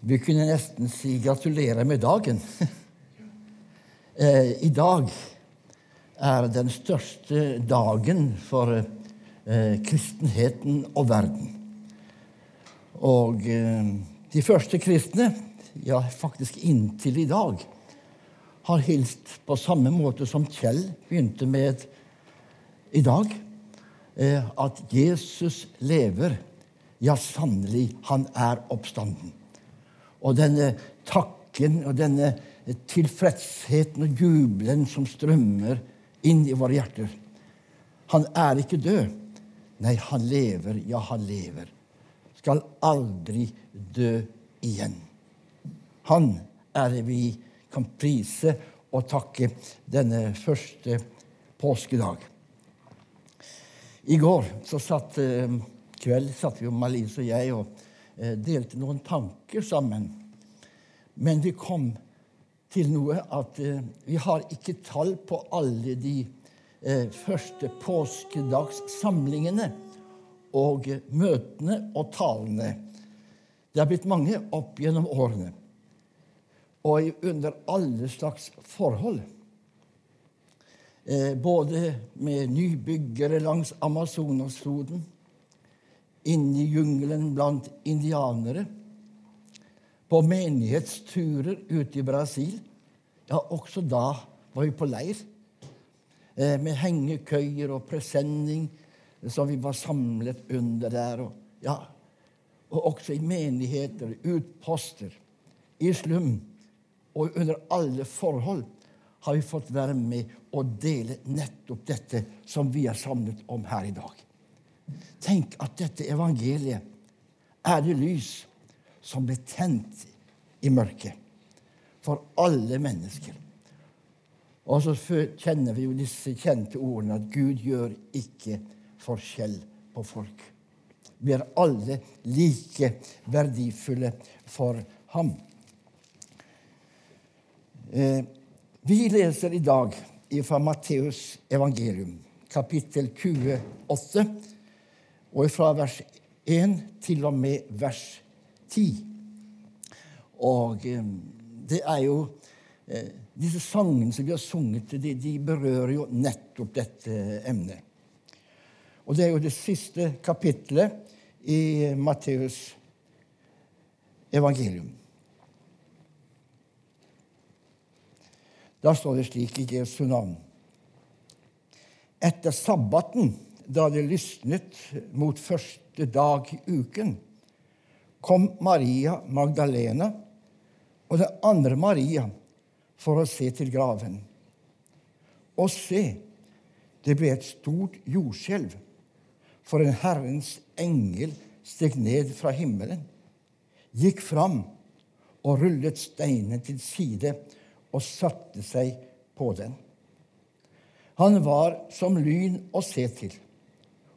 Vi kunne nesten si gratulerer med dagen. Eh, I dag er den største dagen for eh, kristenheten og verden. Og eh, de første kristne, ja, faktisk inntil i dag, har hilst på samme måte som Kjell begynte med i dag. At Jesus lever. Ja, sannelig, han er oppstanden. Og denne takken og denne tilfredsheten og jubelen som strømmer inn i våre hjerter. Han er ikke død. Nei, han lever. Ja, han lever. Skal aldri dø igjen. Han er det vi kan prise og takke denne første påskedag. I går så satt eh, kveld satt vi jo Malise og jeg og delte noen tanker sammen. Men vi kom til noe at eh, vi har ikke tall på alle de eh, første påskedagssamlingene og møtene og talene. Det har blitt mange opp gjennom årene. Og under alle slags forhold. Eh, både med nybyggere langs Amazonasfloden, inne i jungelen blant indianere på menighetsturer ute i Brasil. Ja, også da var vi på leir. Eh, med hengekøyer og presenning som vi var samlet under der. Og, ja, og også i menigheter, utposter, i slum. Og under alle forhold har vi fått være med og dele nettopp dette som vi er samlet om her i dag. Tenk at dette evangeliet er det lys som ble tent i mørket for alle mennesker. Og så kjenner vi jo disse kjente ordene at Gud gjør ikke forskjell på folk. Vi er alle like verdifulle for ham. Eh, vi leser i dag fra Matteus evangelium, kapittel 28, og fra vers 1 til og med vers 10. Og eh, det er jo eh, Disse sangene som vi har sunget, de, de berører jo nettopp dette emnet. Og det er jo det siste kapitlet i Matteus evangelium. Da står det slik i Jesu navn. Etter sabbaten, da det lysnet mot første dag i uken, kom Maria Magdalena og den andre Maria for å se til graven. Og se, det ble et stort jordskjelv, for en Herrens engel steg ned fra himmelen, gikk fram og rullet steinen til side og satte seg på den. Han var som lyn å se til,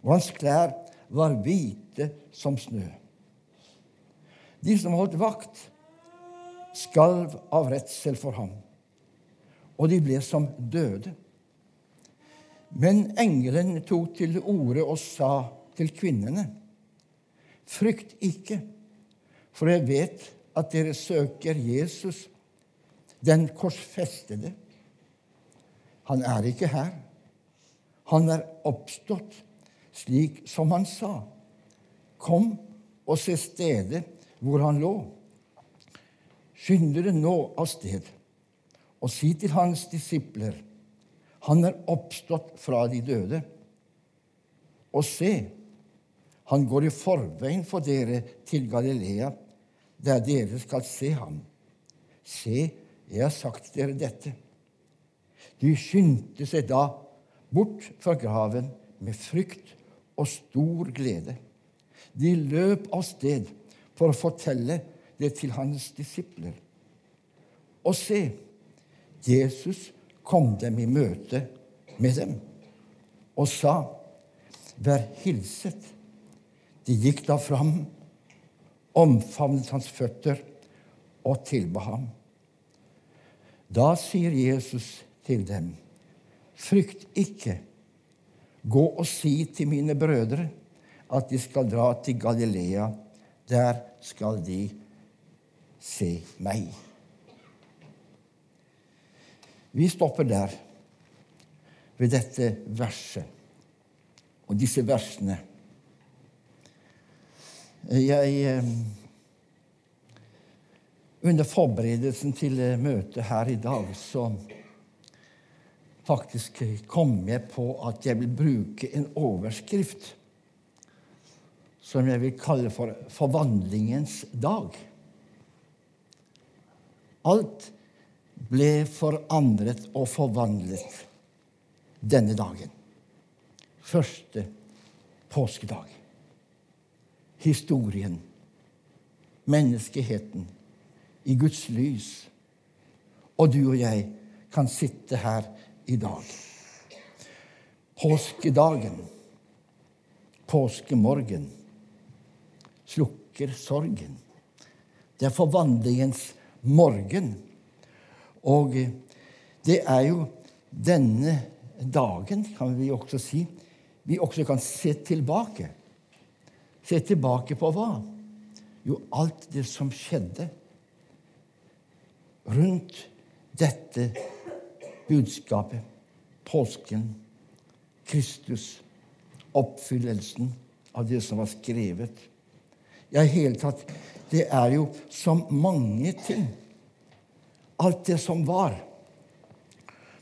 og hans klær var hvite som snø. De som holdt vakt, skalv av redsel for ham, og de ble som døde. Men engelen tok til orde og sa til kvinnene.: Frykt ikke, for jeg vet at dere søker Jesus, den korsfestede. Han er ikke her. Han er oppstått, slik som han sa. Kom og se stedet hvor han lå. Skynd dere nå av sted og si til hans disipler han er oppstått fra de døde. Og se, han går i forveien for dere til Galilea, der dere skal se ham. Se, jeg har sagt dere dette. De skyndte seg da bort fra graven med frykt og stor glede. De løp av sted for å fortelle det til hans disipler. Og se, Jesus kom dem i møte med dem og sa, Vær hilset. De gikk da fram, omfavnet hans føtter og tilba ham. Da sier Jesus til dem, Frykt ikke. Gå og si til mine brødre at de skal dra til Galilea. Der skal de se meg. Vi stopper der, ved dette verset og disse versene. Jeg eh, Under forberedelsen til møtet her i dag så faktisk kom jeg på at jeg vil bruke en overskrift som jeg vil kalle for forvandlingens dag. Alt ble forandret og forvandlet denne dagen. Første påskedag. Historien, menneskeheten, i Guds lys. Og du og jeg kan sitte her i dag. Påskedagen, påskemorgen, slukker sorgen. Det er forvandlingens morgen. Og det er jo denne dagen, kan vi også si, vi også kan se tilbake. Se tilbake på hva? Jo, alt det som skjedde rundt dette budskapet. Påsken, Kristus, oppfyllelsen av det som var skrevet. Ja, i hele tatt Det er jo så mange ting. Alt det som var.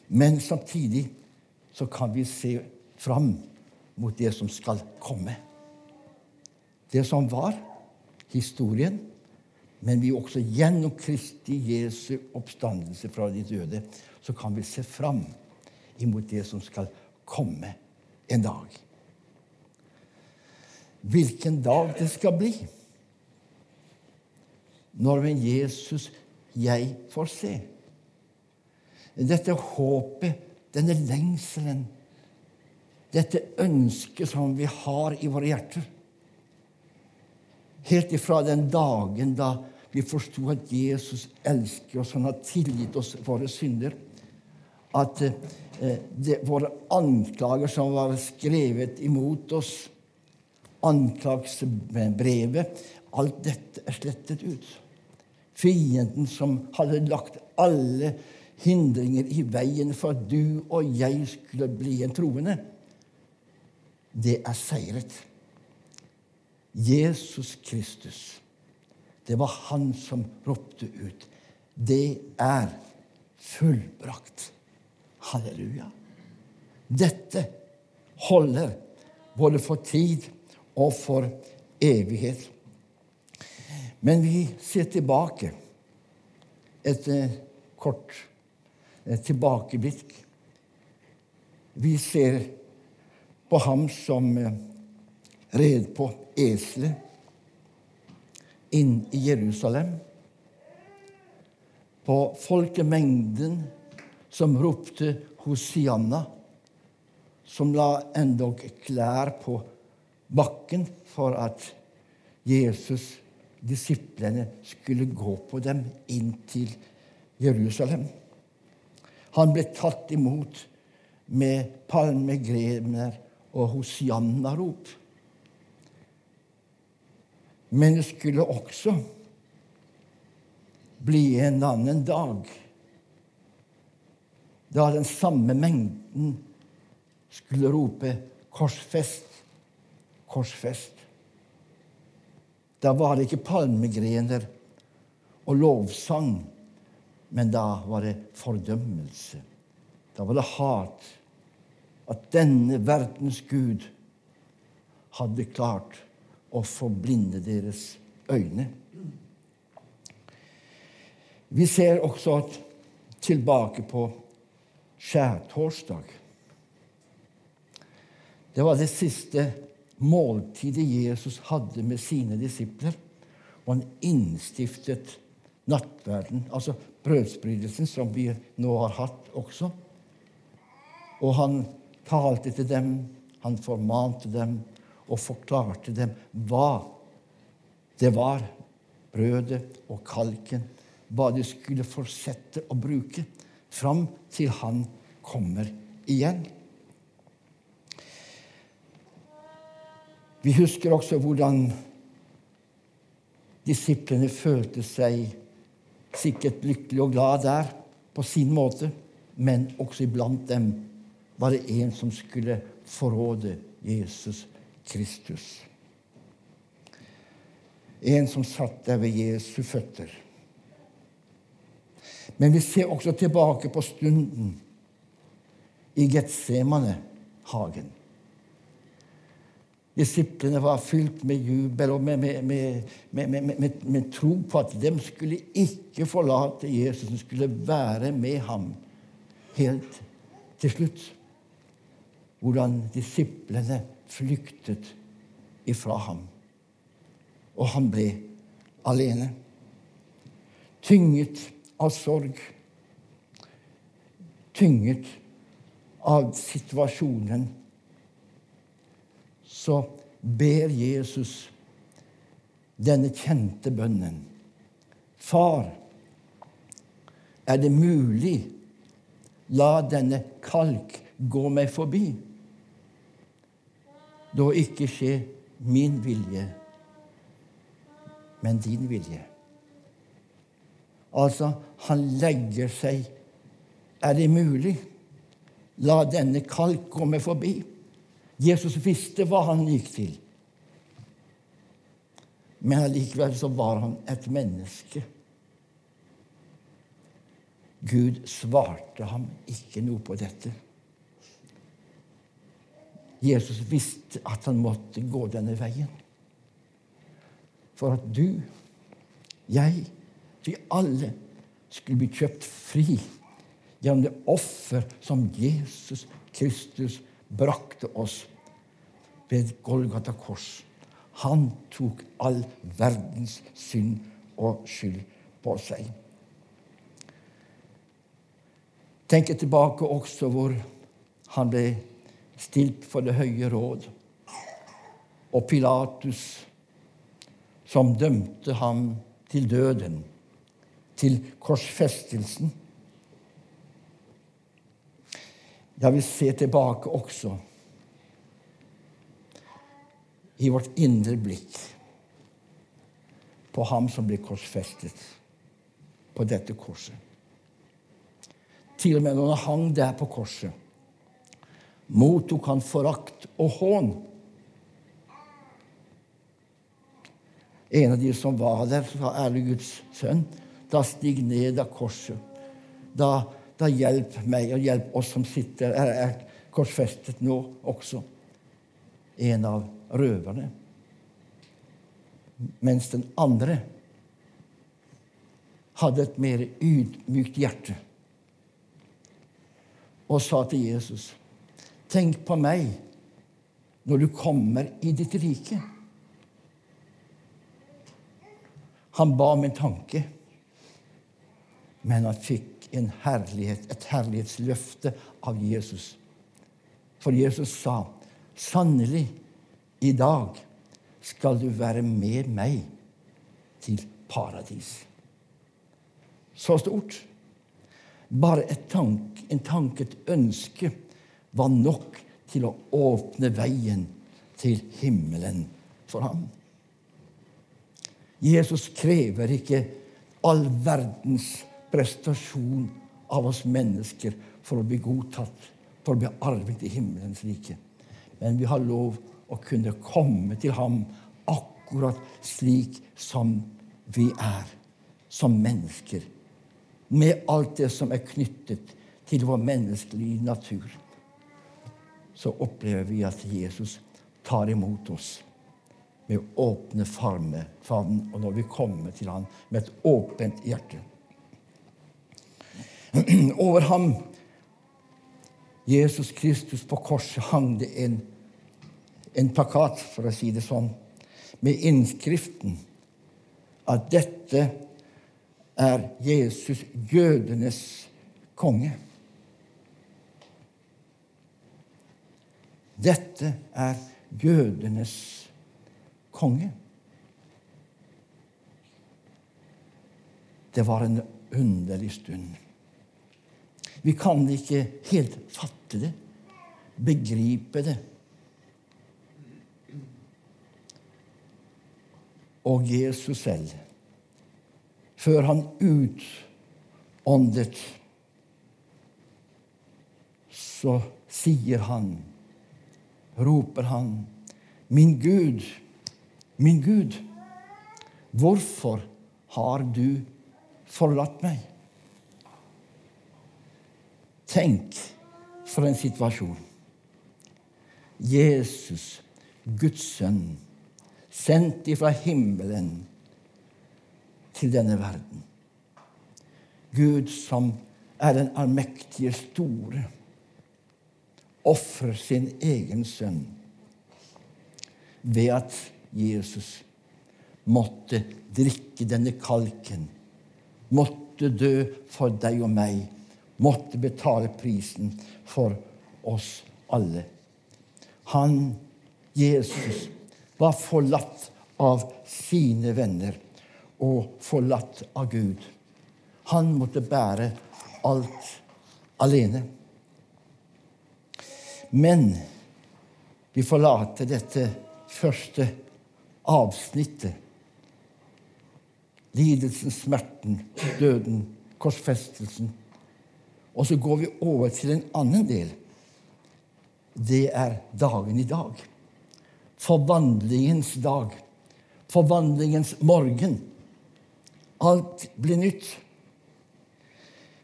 Men samtidig så kan vi se fram mot det som skal komme. Det som var, historien, men vi også gjennom Kristi Jesu oppstandelse fra de døde, så kan vi se fram imot det som skal komme en dag. Hvilken dag det skal bli når en Jesus jeg får se. Dette håpet, denne lengselen dette ønsket som vi har i våre hjerter. Helt ifra den dagen da vi forsto at Jesus elsker oss, han har tilgitt oss våre synder. At eh, det, våre anklager som var skrevet imot oss, anklagsbrevet Alt dette er slettet ut. Fienden som hadde lagt alle hindringer i veien for at du og jeg skulle bli en troende det er seiret. Jesus Kristus, det var han som ropte ut. Det er fullbrakt. Halleluja. Dette holder både for tid og for evighet. Men vi ser tilbake. Et eh, kort et tilbakeblikk. Vi ser på ham som eh, red på eselet inn i Jerusalem. På folkemengden som ropte Hosianna, som la endog klær på bakken for at Jesus, disiplene, skulle gå på dem inn til Jerusalem. Han ble tatt imot med palmegrener og hosianna-rop. Men det skulle også bli en annen dag da den samme mengden skulle rope 'korsfest, korsfest'. Da var det ikke palmegrener og lovsang, men da var det fordømmelse. Da var det hat at denne verdens Gud hadde klart å forblinde deres øyne. Vi ser også tilbake på skjærtorsdag. Det var det siste måltidet Jesus hadde med sine disipler. Og han innstiftet nattverden, altså brødsbrytelsen, som vi nå har hatt også. Og han talte til dem, han formante dem og forklarte dem hva det var, brødet og kalken, hva de skulle fortsette å bruke fram til han kommer igjen. Vi husker også hvordan disiplene følte seg sikkert lykkelig og glad der på sin måte, men også iblant dem var det en som skulle forråde Jesus Kristus. En som satt der ved Jesu føtter. Men vi ser også tilbake på stunden i Getsemane-hagen. Disiplene var fylt med jubel og med, med, med, med, tro på at de skulle ikke forlate Jesus, de skulle være med ham helt til slutt. Hvordan disiplene flyktet ifra ham. Og han ble alene. Tynget av sorg. Tynget av situasjonen så ber Jesus denne kjente bønnen. Far, er det mulig? La denne kalk gå meg forbi. Da ikke skje min vilje, men din vilje. Altså, han legger seg Er det mulig? La denne kalk komme forbi. Jesus visste hva han gikk til. Men allikevel så var han et menneske. Gud svarte ham ikke noe på dette. Jesus visste at han måtte gå denne veien. For at du, jeg, vi alle skulle bli kjøpt fri gjennom det offer som Jesus Kristus brakte oss ved Golgata kors. Han tok all verdens synd og skyld på seg. Tenk tilbake også hvor han ble stilt for Det høye råd, og Pilatus, som dømte ham til døden, til korsfestelsen. Jeg vil se tilbake også i vårt indre blikk på ham som ble korsfestet på dette korset. Til og med når han hang der på korset, mottok han forakt og hån. En av de som var der, sa ærlig Guds sønn, da stig ned av korset. Da da hjelp meg, og hjelp oss som sitter er, er korsfestet nå også. En av røverne. Mens den andre hadde et mer ydmykt hjerte og sa til Jesus, 'Tenk på meg når du kommer i ditt rike.' Han ba om en tanke, men han fikk en herlighet, et herlighetsløfte av Jesus. For Jesus sa, 'Sannelig, i dag skal du være med meg til paradis'. Så stort. Bare tank, en tanke, et ønske, var nok til å åpne veien til himmelen for ham. Jesus krever ikke all verdens prestasjon av oss mennesker for å bli godtatt, for å bli arvet i himmelens rike. Men vi har lov å kunne komme til ham akkurat slik som vi er, som mennesker. Med alt det som er knyttet til vår menneskelige natur. Så opplever vi at Jesus tar imot oss med åpne favnen, og når vi kommer til ham med et åpent hjerte. Over ham, Jesus Kristus på korset, hang det en, en plakat, for å si det sånn, med innskriften at dette er Jesus, jødenes konge. Dette er jødenes konge. Det var en underlig stund. Vi kan ikke helt fatte det, begripe det. Og Jesus selv før han utåndet, så sier han, roper han, min Gud, min Gud, hvorfor har du forlatt meg? Tenk for en situasjon. Jesus, Guds sønn, sendt ifra himmelen til denne verden. Gud som er den allmektige store, ofrer sin egen sønn ved at Jesus måtte drikke denne kalken, måtte dø for deg og meg, måtte betale prisen for oss alle. Han, Jesus, var forlatt av sine venner og forlatt av Gud. Han måtte bære alt alene. Men vi forlater dette første avsnittet. Lidelsen, smerten, døden, korsfestelsen. Og så går vi over til en annen del. Det er dagen i dag. Forvandlingens dag. Forvandlingens morgen. Alt blir nytt.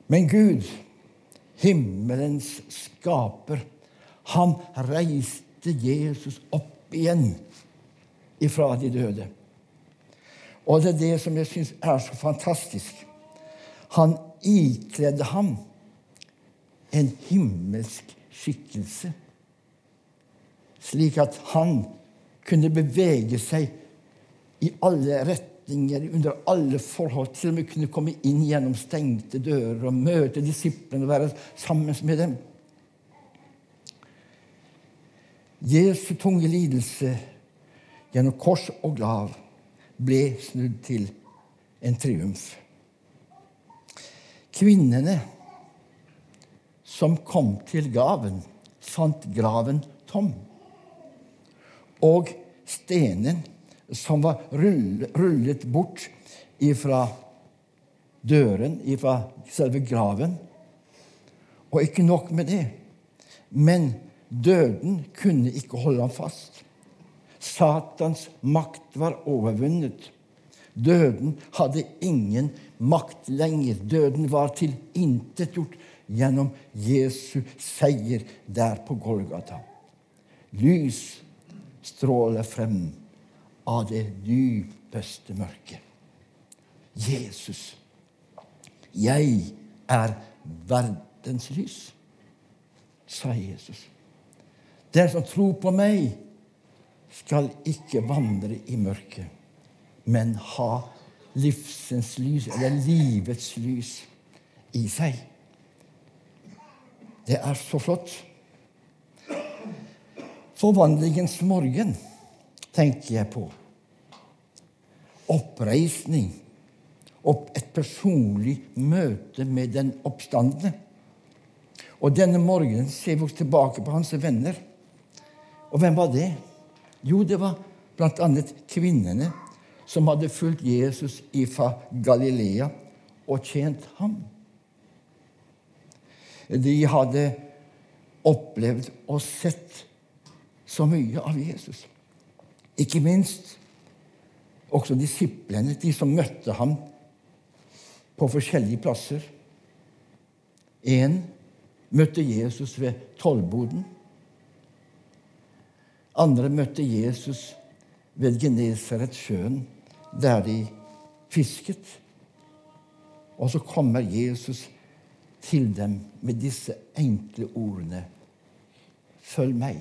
Men Gud, himmelens skaper, han reiste Jesus opp igjen ifra de døde. Og det er det som jeg syns er så fantastisk. Han ikledde ham en himmelsk skikkelse, slik at han kunne bevege seg i alle retninger, under alle forhold. Til og med kunne komme inn gjennom stengte dører og møte disiplene og være sammen med dem. Jesu tunge lidelse gjennom kors og glav ble snudd til en triumf. Kvinnene som kom til graven, fant graven tom. Og stenen som var rullet bort ifra døren, ifra selve graven. Og ikke nok med det, men døden kunne ikke holde ham fast. Satans makt var overvunnet. Døden hadde ingen makt lenger. Døden var tilintetgjort gjennom Jesu seier der på Golgata. Lys stråler frem av det dypeste mørket. Jesus, jeg er verdens lys, sa Jesus. Den som tror på meg, skal ikke vandre i mørket, men ha livsens lys, eller livets lys, i seg. Det er så flott. Forvandlingens morgen tenker jeg på. Oppreisning. Opp et personlig møte med den oppstandende. Og denne morgenen ser vi tilbake på hans venner. Og hvem var det? Jo, det var bl.a. kvinnene som hadde fulgt Jesus fra Galilea og tjent ham. De hadde opplevd og sett så mye av Jesus. Ikke minst også disiplene, de som møtte ham på forskjellige plasser. Én møtte Jesus ved tollboden. Andre møtte Jesus ved Genesaretsjøen, der de fisket. Og så kommer Jesus til dem med disse enkle ordene Følg meg.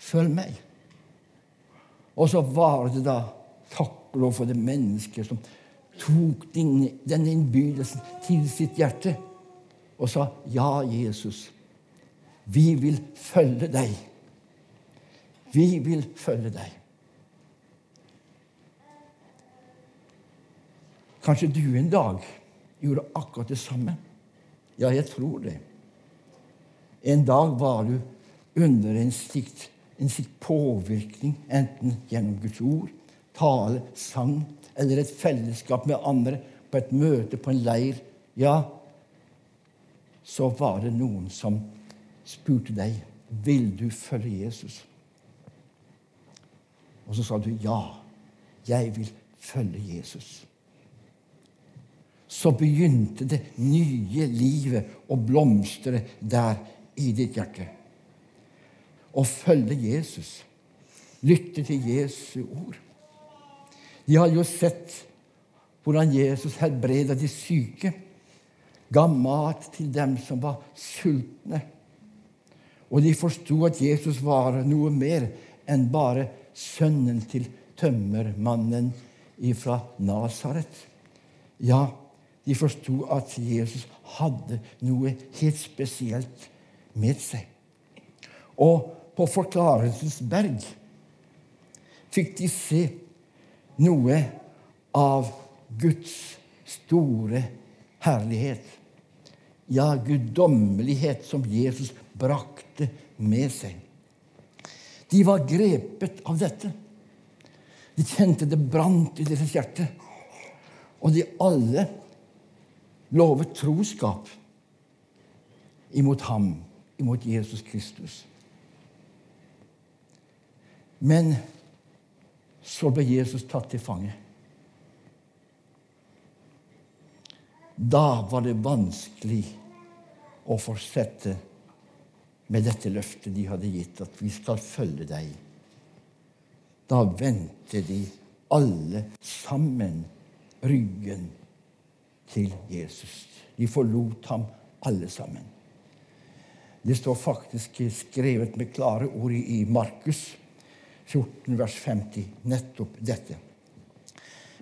Følg meg. Og så var det da takk og for det mennesket som tok denne innbydelsen til sitt hjerte og sa ja, Jesus. Vi vil følge deg. Vi vil følge deg. Kanskje du en dag gjorde akkurat det samme? Ja, jeg tror det. En dag var du under en slikt, en slik påvirkning, enten gjennom Guds ord, tale, sang, eller et fellesskap med andre, på et møte, på en leir, ja, så var det noen som spurte deg vil du følge Jesus. Og så sa du ja, jeg vil følge Jesus. Så begynte det nye livet å blomstre der i ditt hjerte. Å følge Jesus, lytte til Jesu ord. De hadde jo sett hvordan Jesus helbreda de syke, ga mat til dem som var sultne. Og de forsto at Jesus var noe mer enn bare sønnen til tømmermannen fra Nasaret. Ja, de forsto at Jesus hadde noe helt spesielt med seg. Og på Forklarelsens berg fikk de se noe av Guds store herlighet. Ja, guddommelighet som Jesus brakte med seg. De var grepet av dette. De kjente det brant i deres hjerte. Og de alle lovet troskap imot ham, imot Jesus Kristus. Men så ble Jesus tatt til fange. Da var det vanskelig å fortsette med dette løftet de hadde gitt, at vi skal følge deg. Da vendte de alle sammen ryggen til Jesus. De forlot ham alle sammen. Det står faktisk skrevet med klare ord i Markus 14, vers 50, nettopp dette.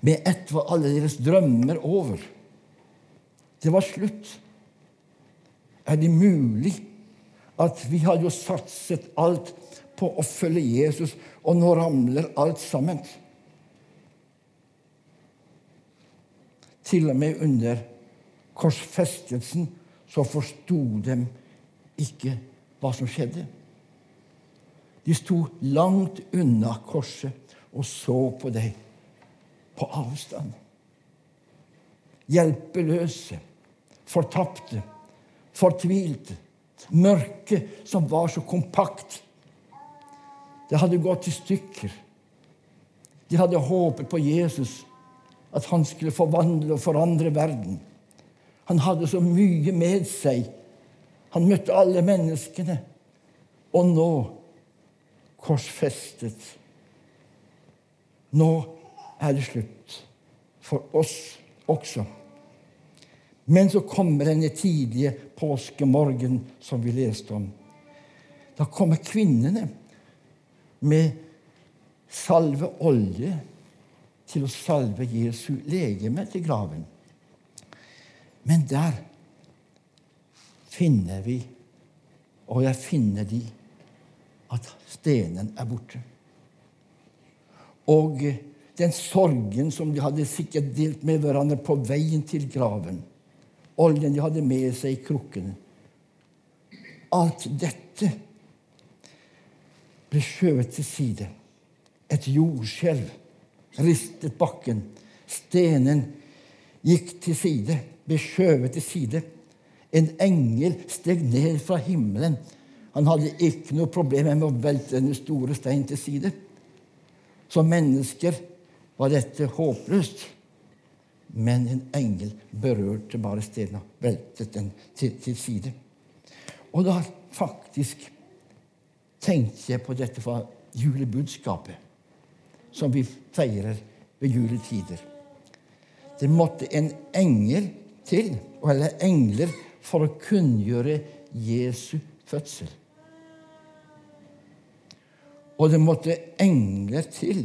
Med ett var alle deres drømmer over. Det var slutt. Er det mulig at vi har jo satset alt på å følge Jesus, og nå ramler alt sammen? Til og med under korsfestelsen så forsto de ikke hva som skjedde. De sto langt unna korset og så på deg på avstand. Hjelpeløse, fortapte, fortvilte. Mørket som var så kompakt. Det hadde gått i stykker. De hadde håpet på Jesus at han skulle forvandle og forandre verden. Han hadde så mye med seg. Han møtte alle menneskene. Og nå korsfestet. Nå er det slutt for oss også. Men så kommer denne tidlige påskemorgen som vi leste om. Da kommer kvinnene med salve olje til å salve Jesu legeme til graven. Men der finner vi, og jeg finner de, at stenen er borte. Og den sorgen som de hadde sikkert delt med hverandre på veien til graven, oljen de hadde med seg i krukken. Alt dette ble skjøvet til side. Et jordskjelv ristet bakken. Stenen gikk til side, ble skjøvet til side. En engel steg ned fra himmelen. Han hadde ikke noe problem med å velte denne store steinen til side. Som mennesker var dette håpløst. Men en engel berørte bare steinen og veltet den til, til side. Og da faktisk tenkte jeg på dette fra julebudskapet som vi feirer ved juletider. Det måtte en engel til, eller engler, for å kunngjøre Jesu fødsel. Og det måtte engler til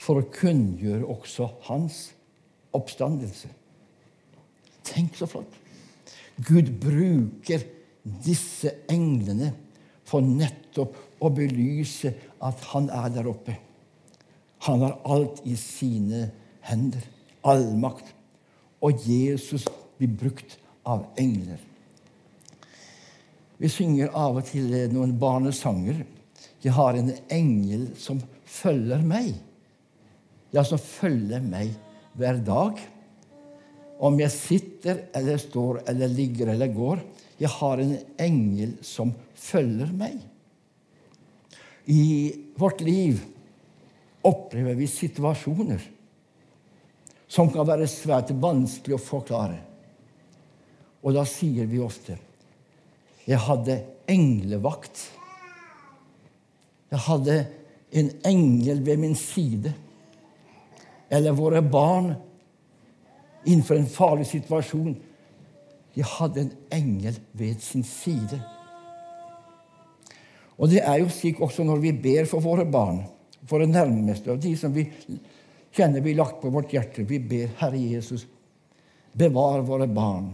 for å kunngjøre også hans oppstandelse. Tenk så flott! Gud bruker disse englene for nettopp å belyse at han er der oppe. Han har alt i sine hender. Allmakt. Og Jesus blir brukt av engler. Vi synger av og til noen barnesanger. Jeg har en engel som følger meg. ja, som følger meg hver dag. Om jeg sitter eller står eller ligger eller går. Jeg har en engel som følger meg. I vårt liv opplever vi situasjoner som kan være svært vanskelig å forklare. Og da sier vi ofte 'Jeg hadde englevakt'. Jeg hadde en engel ved min side. Eller våre barn innenfor en farlig situasjon. De hadde en engel ved sin side. Og det er jo slik også når vi ber for våre barn, våre nærmeste, og de som vi kjenner vi lagt på vårt hjerte. Vi ber, Herre Jesus, bevar våre barn.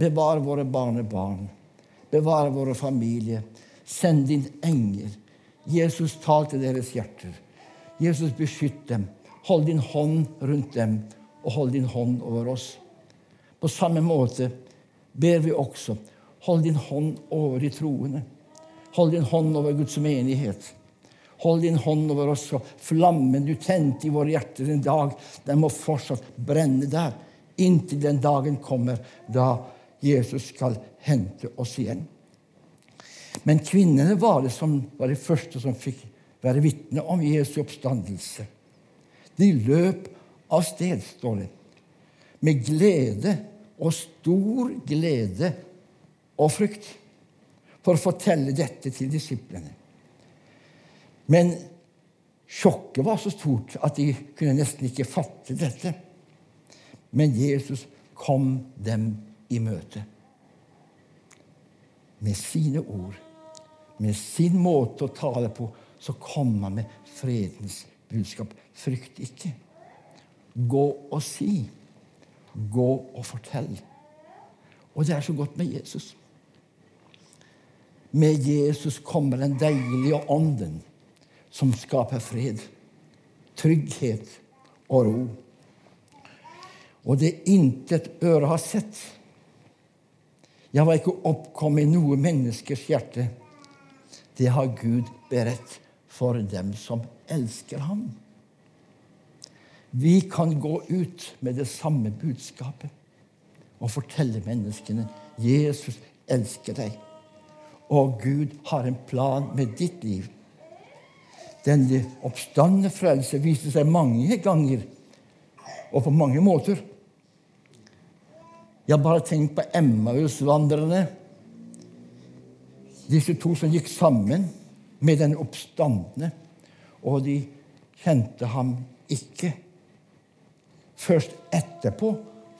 Bevar våre barnebarn. Bevar våre familie. Send din engel. Jesus, tal til deres hjerter. Jesus, beskytt dem. Hold din hånd rundt dem, og hold din hånd over oss. På samme måte ber vi også hold din hånd over de troende. Hold din hånd over Guds menighet. Hold din hånd over oss, og flammen du tente i våre hjerter en dag, den må fortsatt brenne der inntil den dagen kommer da Jesus skal hente oss igjen. Men kvinnene var det som var de første som fikk være vitne om Jesu oppstandelse. De løp av sted, står det, med glede og stor glede og frykt for å fortelle dette til disiplene. Men sjokket var så stort at de kunne nesten ikke fatte dette. Men Jesus kom dem i møte. Med sine ord, med sin måte å tale på, så kom han med fredens budskap. Frykt ikke. Gå og si. Gå og fortell. Og det er så godt med Jesus. Med Jesus kommer den deilige ånden som skaper fred, trygghet og ro. Og det intet øre har sett, jeg var ikke oppkommet i noe menneskers hjerte. Det har Gud beredt for dem som elsker ham. Vi kan gå ut med det samme budskapet og fortelle menneskene Jesus elsker deg, og Gud har en plan med ditt liv. Den oppstandende frelse viste seg mange ganger og på mange måter. Jeg har bare tenkt på Emmaus-vandrerne. Disse to som gikk sammen med den oppstandne, Og de kjente ham ikke. Først etterpå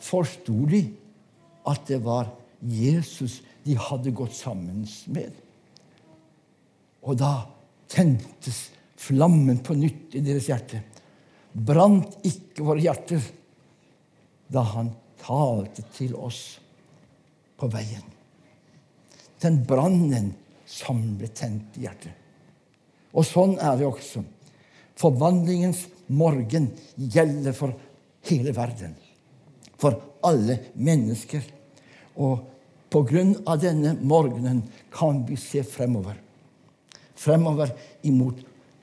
forsto de at det var Jesus de hadde gått sammen med. Og da tentes flammen på nytt i deres hjerte. Brant ikke våre hjerter da han talte til oss på veien. Den brannen som ble tent i hjertet. Og sånn er det også. Forvandlingens morgen gjelder for hele verden. For alle mennesker. Og på grunn av denne morgenen kan vi se fremover. Fremover imot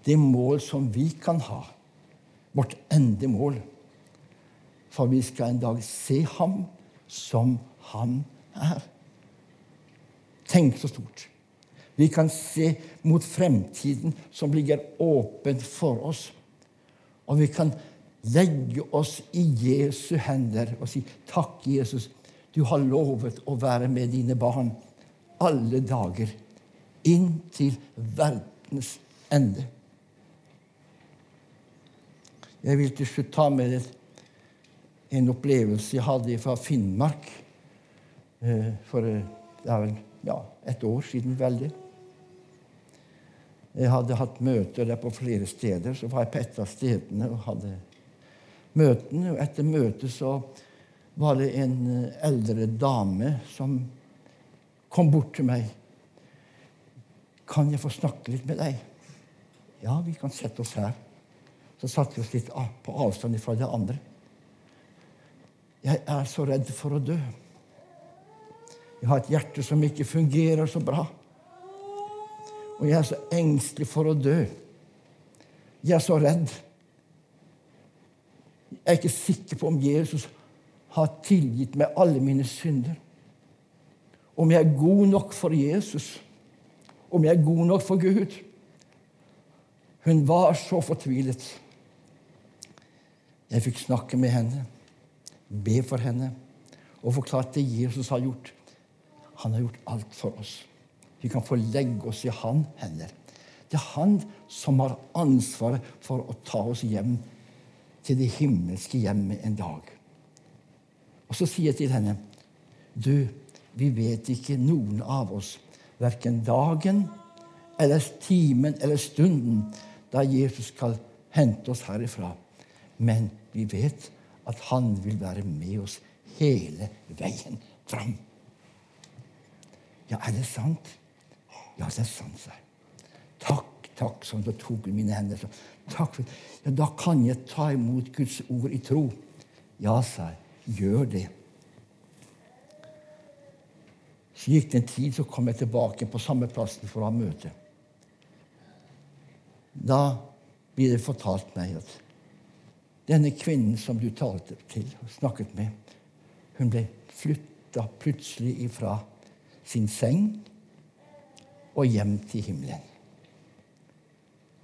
det mål som vi kan ha. Vårt endemål. For vi skal en dag se ham som han er. Tenk så stort. Vi kan se mot fremtiden som ligger åpen for oss. Og vi kan legge oss i Jesu hender og si takk, Jesus. Du har lovet å være med dine barn alle dager inn til verdens ende. Jeg vil til slutt ta med en opplevelse jeg hadde fra Finnmark eh, for eh, ja, et år siden. veldig. Jeg hadde hatt møter der på flere steder. Så var jeg på et av stedene og hadde møtene. Og etter møtet så var det en eh, eldre dame som kom bort til meg. 'Kan jeg få snakke litt med deg?' 'Ja, vi kan sette oss her.' Så satte vi oss litt på avstand fra det andre. Jeg er så redd for å dø. Jeg har et hjerte som ikke fungerer så bra. Og jeg er så engstelig for å dø. Jeg er så redd. Jeg er ikke sikker på om Jesus har tilgitt meg alle mine synder. Om jeg er god nok for Jesus. Om jeg er god nok for Gud. Hun var så fortvilet. Jeg fikk snakke med henne, be for henne og forklare det Jesus har gjort. Han har gjort alt for oss. Vi kan få legge oss i han hender. Det er han som har ansvaret for å ta oss hjem til det himmelske hjemmet en dag. Og så sier jeg til henne Du, vi vet ikke noen av oss, verken dagen eller timen eller stunden da Jesus skal hente oss herifra. Men vi vet at han vil være med oss hele veien fram. Ja, er det sant? Ja, det er sant, sa jeg. Takk, takk, sånn. Så tok hun mine hender. Så, takk ja, Da kan jeg ta imot Guds ord i tro. Ja, sa jeg. Gjør det. Så gikk det en tid, så kom jeg tilbake på samme plassen for å ha møte. Da blir det fortalt meg at denne kvinnen som du talte til og snakket med, hun ble flytta plutselig ifra sin seng og hjem til himmelen.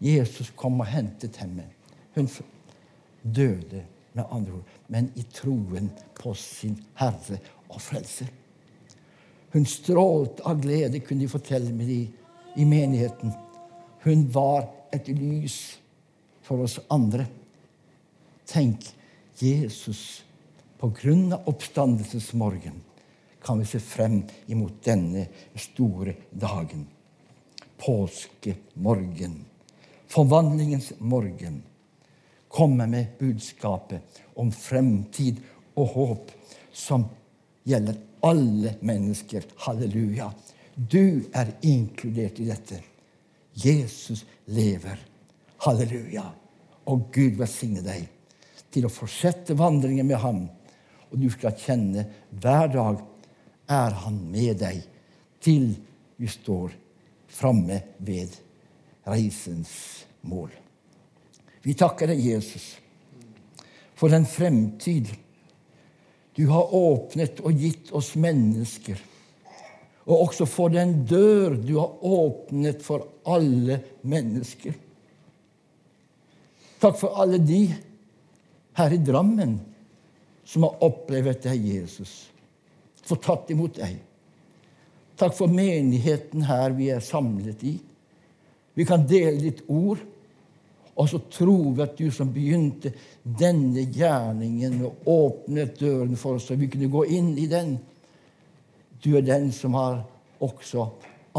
Jesus kom og hentet henne. Hun døde, med andre ord, men i troen på sin Herre og Frelser. Hun strålte av glede, kunne de fortelle med de i menigheten. Hun var et lys for oss andre. Tenk, Jesus, på grunn av oppstandelsesmorgen kan vi se frem imot denne store dagen. Påskemorgen. Forvandlingens morgen. Komme med budskapet om fremtid og håp som gjelder alle mennesker. Halleluja. Du er inkludert i dette. Jesus lever. Halleluja. Og Gud velsigne deg til å fortsette vandringen med ham. Og du skal kjenne hver dag er han med deg til vi står framme ved reisens mål. Vi takker deg, Jesus, for den fremtid du har åpnet og gitt oss mennesker. Og også for den dør du har åpnet for alle mennesker. Takk for alle de her i Drammen som har opplevd deg, Jesus fått tatt imot deg. Takk for menigheten her vi er samlet i. Vi kan dele ditt ord, og så tror vi at du som begynte denne gjerningen og åpnet døren for oss, så vi kunne gå inn i den. Du er den som har også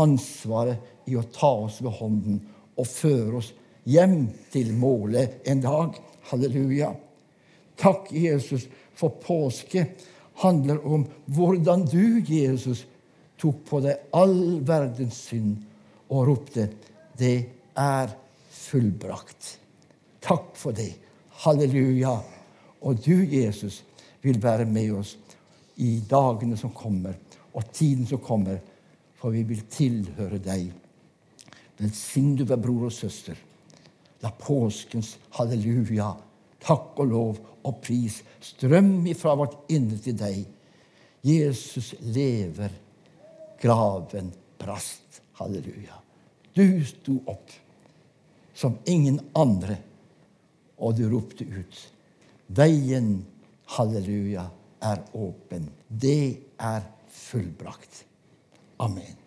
ansvaret i å ta oss ved hånden og føre oss hjem til målet en dag. Halleluja. Takk, Jesus, for påske handler om hvordan du, Jesus, tok på deg all verdens synd og ropte 'Det er fullbrakt'. Takk for det. Halleluja. Og du, Jesus, vil være med oss i dagene som kommer, og tiden som kommer, for vi vil tilhøre deg. Velsign du hver bror og søster. La påskens halleluja, takk og lov og pris. strømme ifra vårt indre til deg. Jesus lever. Graven brast. Halleluja. Du sto opp som ingen andre, og du ropte ut. Veien, halleluja, er åpen. Det er fullbrakt. Amen.